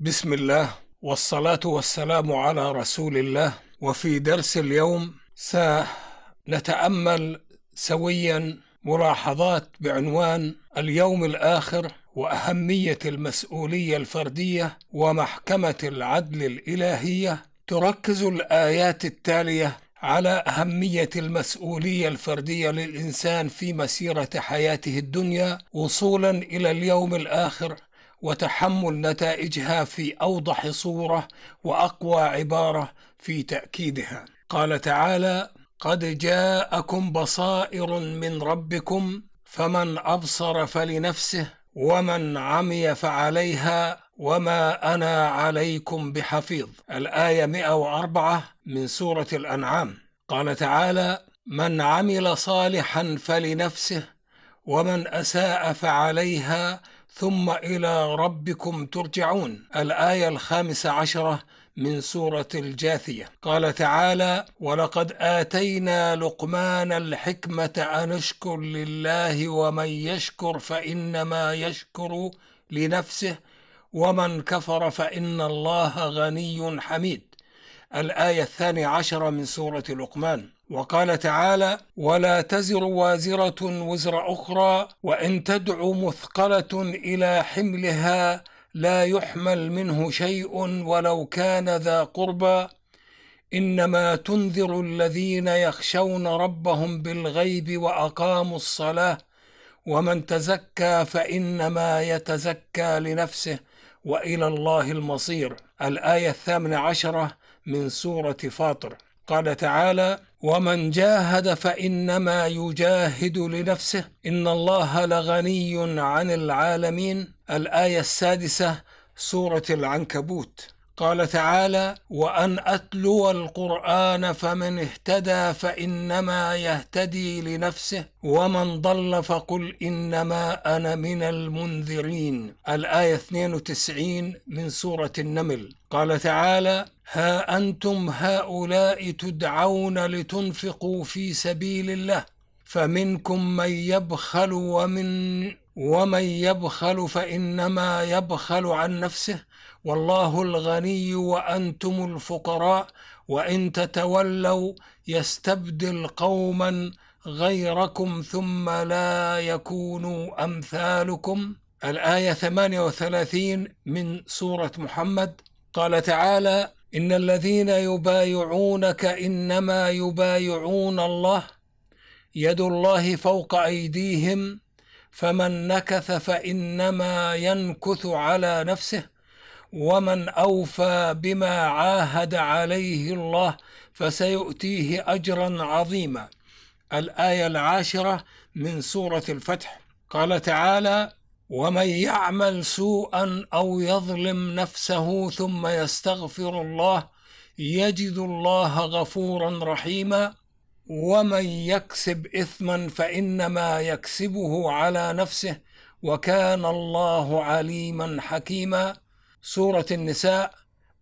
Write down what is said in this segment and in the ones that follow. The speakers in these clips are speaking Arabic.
بسم الله والصلاة والسلام على رسول الله. وفي درس اليوم سنتأمل سويا ملاحظات بعنوان اليوم الآخر وأهمية المسؤولية الفردية ومحكمة العدل الإلهية. تركز الآيات التالية على أهمية المسؤولية الفردية للإنسان في مسيرة حياته الدنيا. وصولا إلى اليوم الآخر وتحمل نتائجها في أوضح صورة وأقوى عبارة في تأكيدها. قال تعالى قد جاءكم بصائر من ربكم فمن أبصر فلنفسه ومن عمي فعليها وما أنا عليكم بحفيظ. الآية 104 من سورة الأنعام. قال تعالى من عمل صالحا فلنفسه ومن أساء فعليها ثم إلى ربكم ترجعون. الآية الخامسة عشرة من سورة الجاثية. قال تعالى ولقد آتينا لقمان الحكمة أن اشكر لله ومن يشكر فإنما يشكر لنفسه ومن كفر فإن الله غني حميد. الآية الثانية عشرة من سورة لقمان. وقال تعالى ولا تزر وازرة وزر أخرى وإن تدع مثقلة إلى حملها لا يحمل منه شيء ولو كان ذا قربى. إنما تنذر الذين يخشون ربهم بالغيب وأقاموا الصلاة ومن تزكى فإنما يتزكى لنفسه وإلى الله المصير. الآية الثامنة عشرة من سورة فاطر. قال تعالى ومن جاهد فإنما يجاهد لنفسه. إن الله لغني عن العالمين. الآية السادسة سورة العنكبوت. قال تعالى وأن أتلو القرآن فمن اهتدى فإنما يهتدي لنفسه ومن ضل فقل إنما أنا من المنذرين. الآية 92 من سورة النمل. قال تعالى ها أنتم هؤلاء تدعون لتنفقوا في سبيل الله فمنكم من يبخل ومن ومن يبخل فإنما يبخل عن نفسه. والله الغني وأنتم الفقراء. وإن تتولوا يستبدل قوما غيركم ثم لا يكونوا أمثالكم. الآية 38 من سورة محمد. قال تعالى إن الذين يبايعونك إنما يبايعون الله. يد الله فوق أيديهم فمن نكث فإنما ينكث على نفسه ومن أوفى بما عاهد عليه الله فسيؤتيه أجرا عظيما. الآية العاشرة من سورة الفتح. قال تعالى ومن يعمل سوءا أو يظلم نفسه ثم يستغفر الله يجد الله غفورا رحيما ومن يكسب اثما فانما يكسبه على نفسه وكان الله عليما حكيما سورة النساء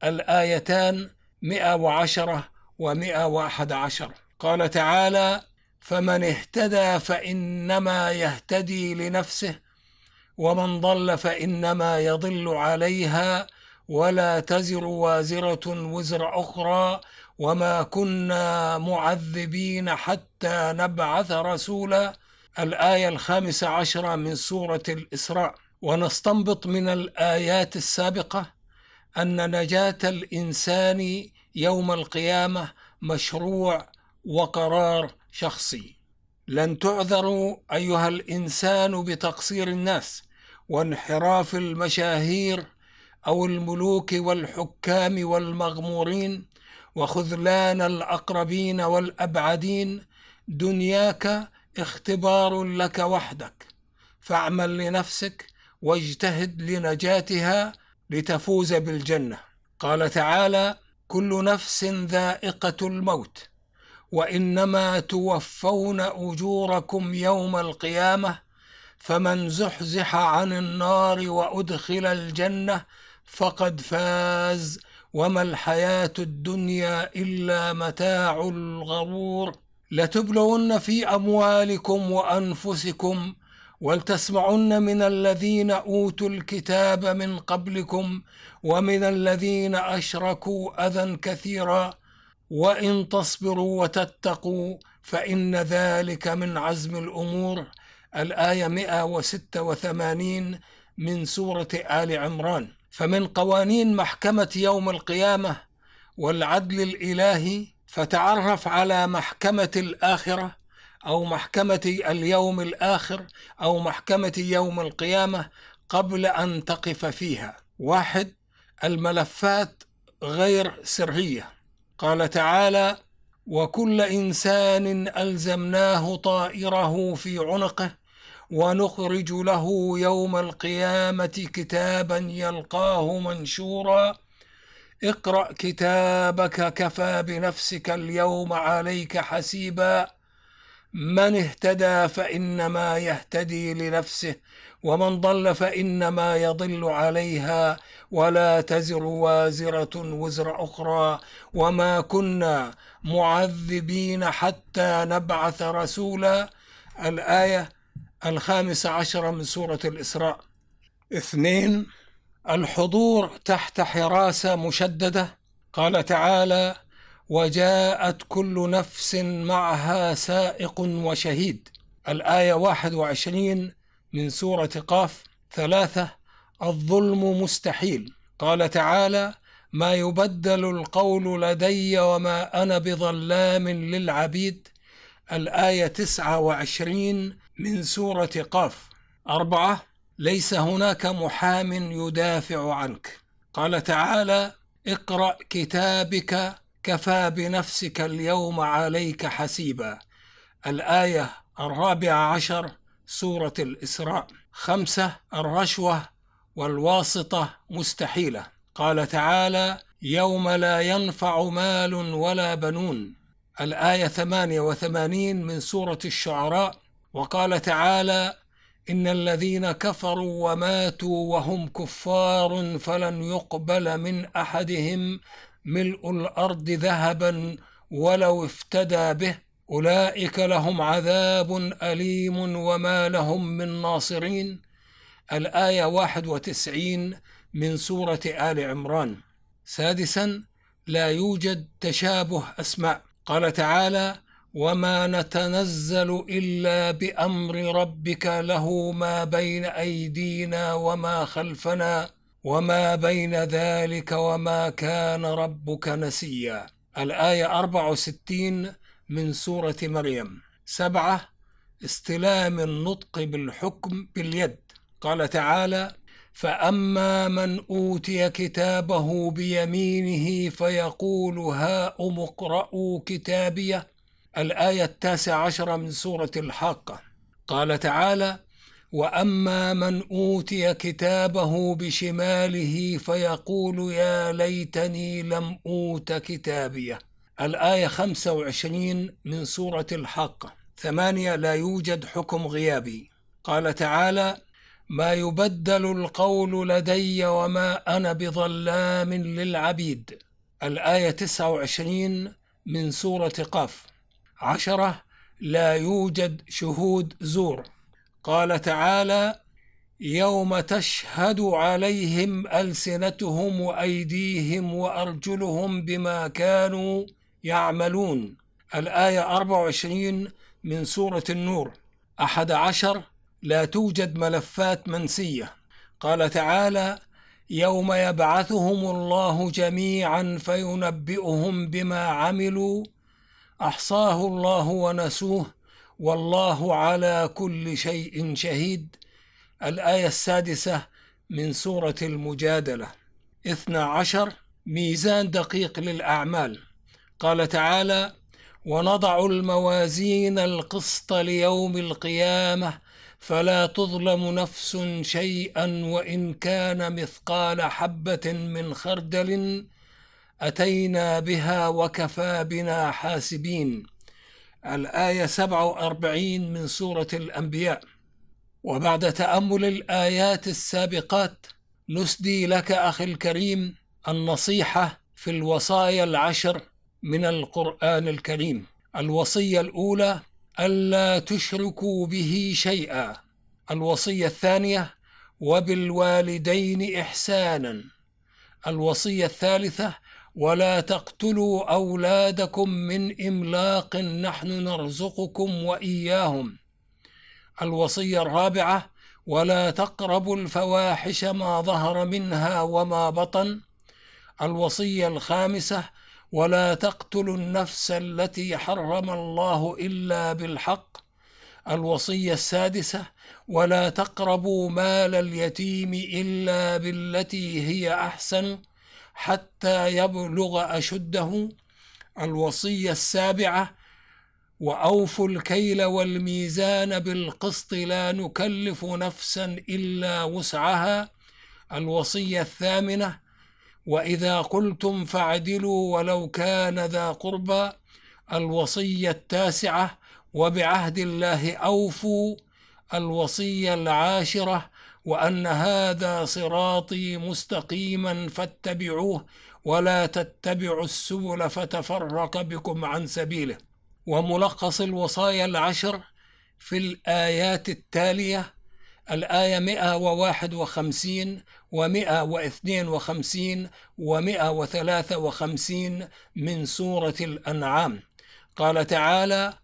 الآيتان 110 و111 قال تعالى فمن اهتدى فانما يهتدي لنفسه ومن ضل فانما يضل عليها ولا تزر وازره وزر أخرى وما كنا معذبين حتى نبعث رسولا. الآية الخامسة عشرة من سورة الإسراء. ونستنبط من الآيات السابقة أن نجاة الإنسان يوم القيامة مشروع وقرار شخصي. لن تعذروا أيها الإنسان بتقصير الناس وانحراف المشاهير أو الملوك والحكام والمغمورين. وخذلان الأقربين والأبعدين دنياك اختبار لك وحدك. فاعمل لنفسك واجتهد لنجاتها لتفوز بالجنة. قال تعالى كل نفس ذائقة الموت وإنما توفون أجوركم يوم القيامة فمن زحزح عن النار وأدخل الجنة فقد فاز. وما الحياة الدنيا إلا متاع الغرور. لتبلون في أموالكم وأنفسكم ولتسمعن من الذين أوتوا الكتاب من قبلكم ومن الذين أشركوا أذى كثيرا. وإن تصبروا وتتقوا فإن ذلك من عزم الأمور. الآية 186 من سورة آل عمران. فمن قوانين محكمة يوم القيامة والعدل الإلهي فتعرف على محكمة الآخرة أو محكمة اليوم الآخر أو محكمة يوم القيامة قبل أن تقف فيها. واحد الملفات غير سرية. قال تعالى وكل إنسان ألزمناه طائره في عنقه ونخرج له يوم القيامة كتابا يلقاه منشورا. اقرأ كتابك كفى بنفسك اليوم عليك حسيبا. من اهتدى فإنما يهتدي لنفسه ومن ضل فإنما يضل عليها. ولا تزر وازرة وزر أخرى. وما كنا معذبين حتى نبعث رسولا. الآية الخامسه عشره من سورة الإسراء. اثنين الحضور تحت حراسة مشددة. قال تعالى وجاءت كل نفس معها سائق وشهيد. الآية 21 من سورة قاف. ثلاثة الظلم مستحيل. قال تعالى ما يبدل القول لدي وما أنا بظلام للعبيد. الآية 29 من سورة قاف. أربعة ليس هناك محام يدافع عنك. قال تعالى اقرأ كتابك كفى بنفسك اليوم عليك حسيبا. الآية الرابعة عشر سورة الإسراء. خمسة الرشوة والواسطة مستحيلة. قال تعالى يوم لا ينفع مال ولا بنون. الآية 88 من سورة الشعراء. وقال تعالى إن الذين كفروا وماتوا وهم كفار فلن يقبل من أحدهم ملء الأرض ذهبا ولو افتدى به. أولئك لهم عذاب أليم وما لهم من ناصرين. الآية 91 من سورة آل عمران. سادسا لا يوجد تشابه أسماء. قال تعالى وما نتنزل الا بامر ربك له ما بين ايدينا وما خلفنا وما بين ذلك وما كان ربك نسيا. الآية 64 من سورة مريم. سبعة استلام النطق بالحكم باليد. قال تعالى فأما من أوتي كتابه بيمينه فيقول هاؤم اقرءوا كتابيه. الآية التاسعة عشرة من سورة الحاقة قال تعالى وأما من أوتي كتابه بشماله فيقول يا ليتني لم أوت كتابيه. الآية 25 من سورة الحاقه ثمانية لا يوجد حكم غيابي. قال تعالى ما يبدل القول لدي وما أنا بظلام للعبيد. الآية 29 من سورة قاف. عشرة لا يوجد شهود زور. قال تعالى يوم تشهد عليهم ألسنتهم وأيديهم وأرجلهم بما كانوا يعملون. الآية 24 من سورة النور. أحد عشر لا توجد ملفات منسية. قال تعالى يوم يبعثهم الله جميعا فينبئهم بما عملوا أحصاه الله ونسوه والله على كل شيء شهيد. الآية السادسة من سورة المجادلة. اثنى عشر ميزان دقيق للأعمال. قال تعالى ونضع الموازين القسط ليوم القيامة فلا تظلم نفس شيئا وإن كان مثقال حبة من خردل أتينا بها وكفى بنا حاسبين. الآية 47 من سورة الأنبياء. وبعد تأمل الآيات السابقات نسدي لك أخي الكريم النصيحة في الوصايا العشر من القرآن الكريم. الوصية الأولى ألا تشركوا به شيئا. الوصية الثانية وبالوالدين إحسانا. الوصية الثالثة ولا تقتلوا أولادكم من إملاق نحن نرزقكم وإياهم. الوصية الرابعة ولا تقربوا الفواحش ما ظهر منها وما بطن. الوصية الخامسة ولا تقتلوا النفس التي حرم الله إلا بالحق. الوصية السادسة ولا تقربوا مال اليتيم إلا بالتي هي أحسن. حتى يبلغ أشده الوصية السابعة وأوفوا الكيل والميزان بالقسط لا نكلف نفسا إلا وسعها. الوصية الثامنة وإذا قلتم فاعدلوا ولو كان ذا قربى. الوصية التاسعة وبعهد الله أوفوا. الوصية العاشرة وأن هذا صراطي مستقيما فاتبعوه ولا تتبعوا السبل فتفرق بكم عن سبيله. وملخص الوصايا العشر في الآيات التالية الآية 151 و152 و153 من سورة الأنعام. قال تعالى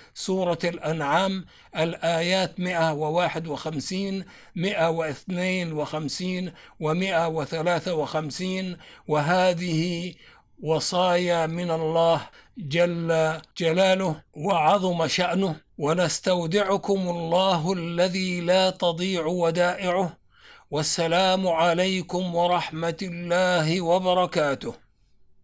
سورة الأنعام الآيات 151 152 و153 وهذه وصايا من الله جل جلاله وعظم شأنه. ونستودعكم الله الذي لا تضيع ودائعه. والسلام عليكم ورحمة الله وبركاته.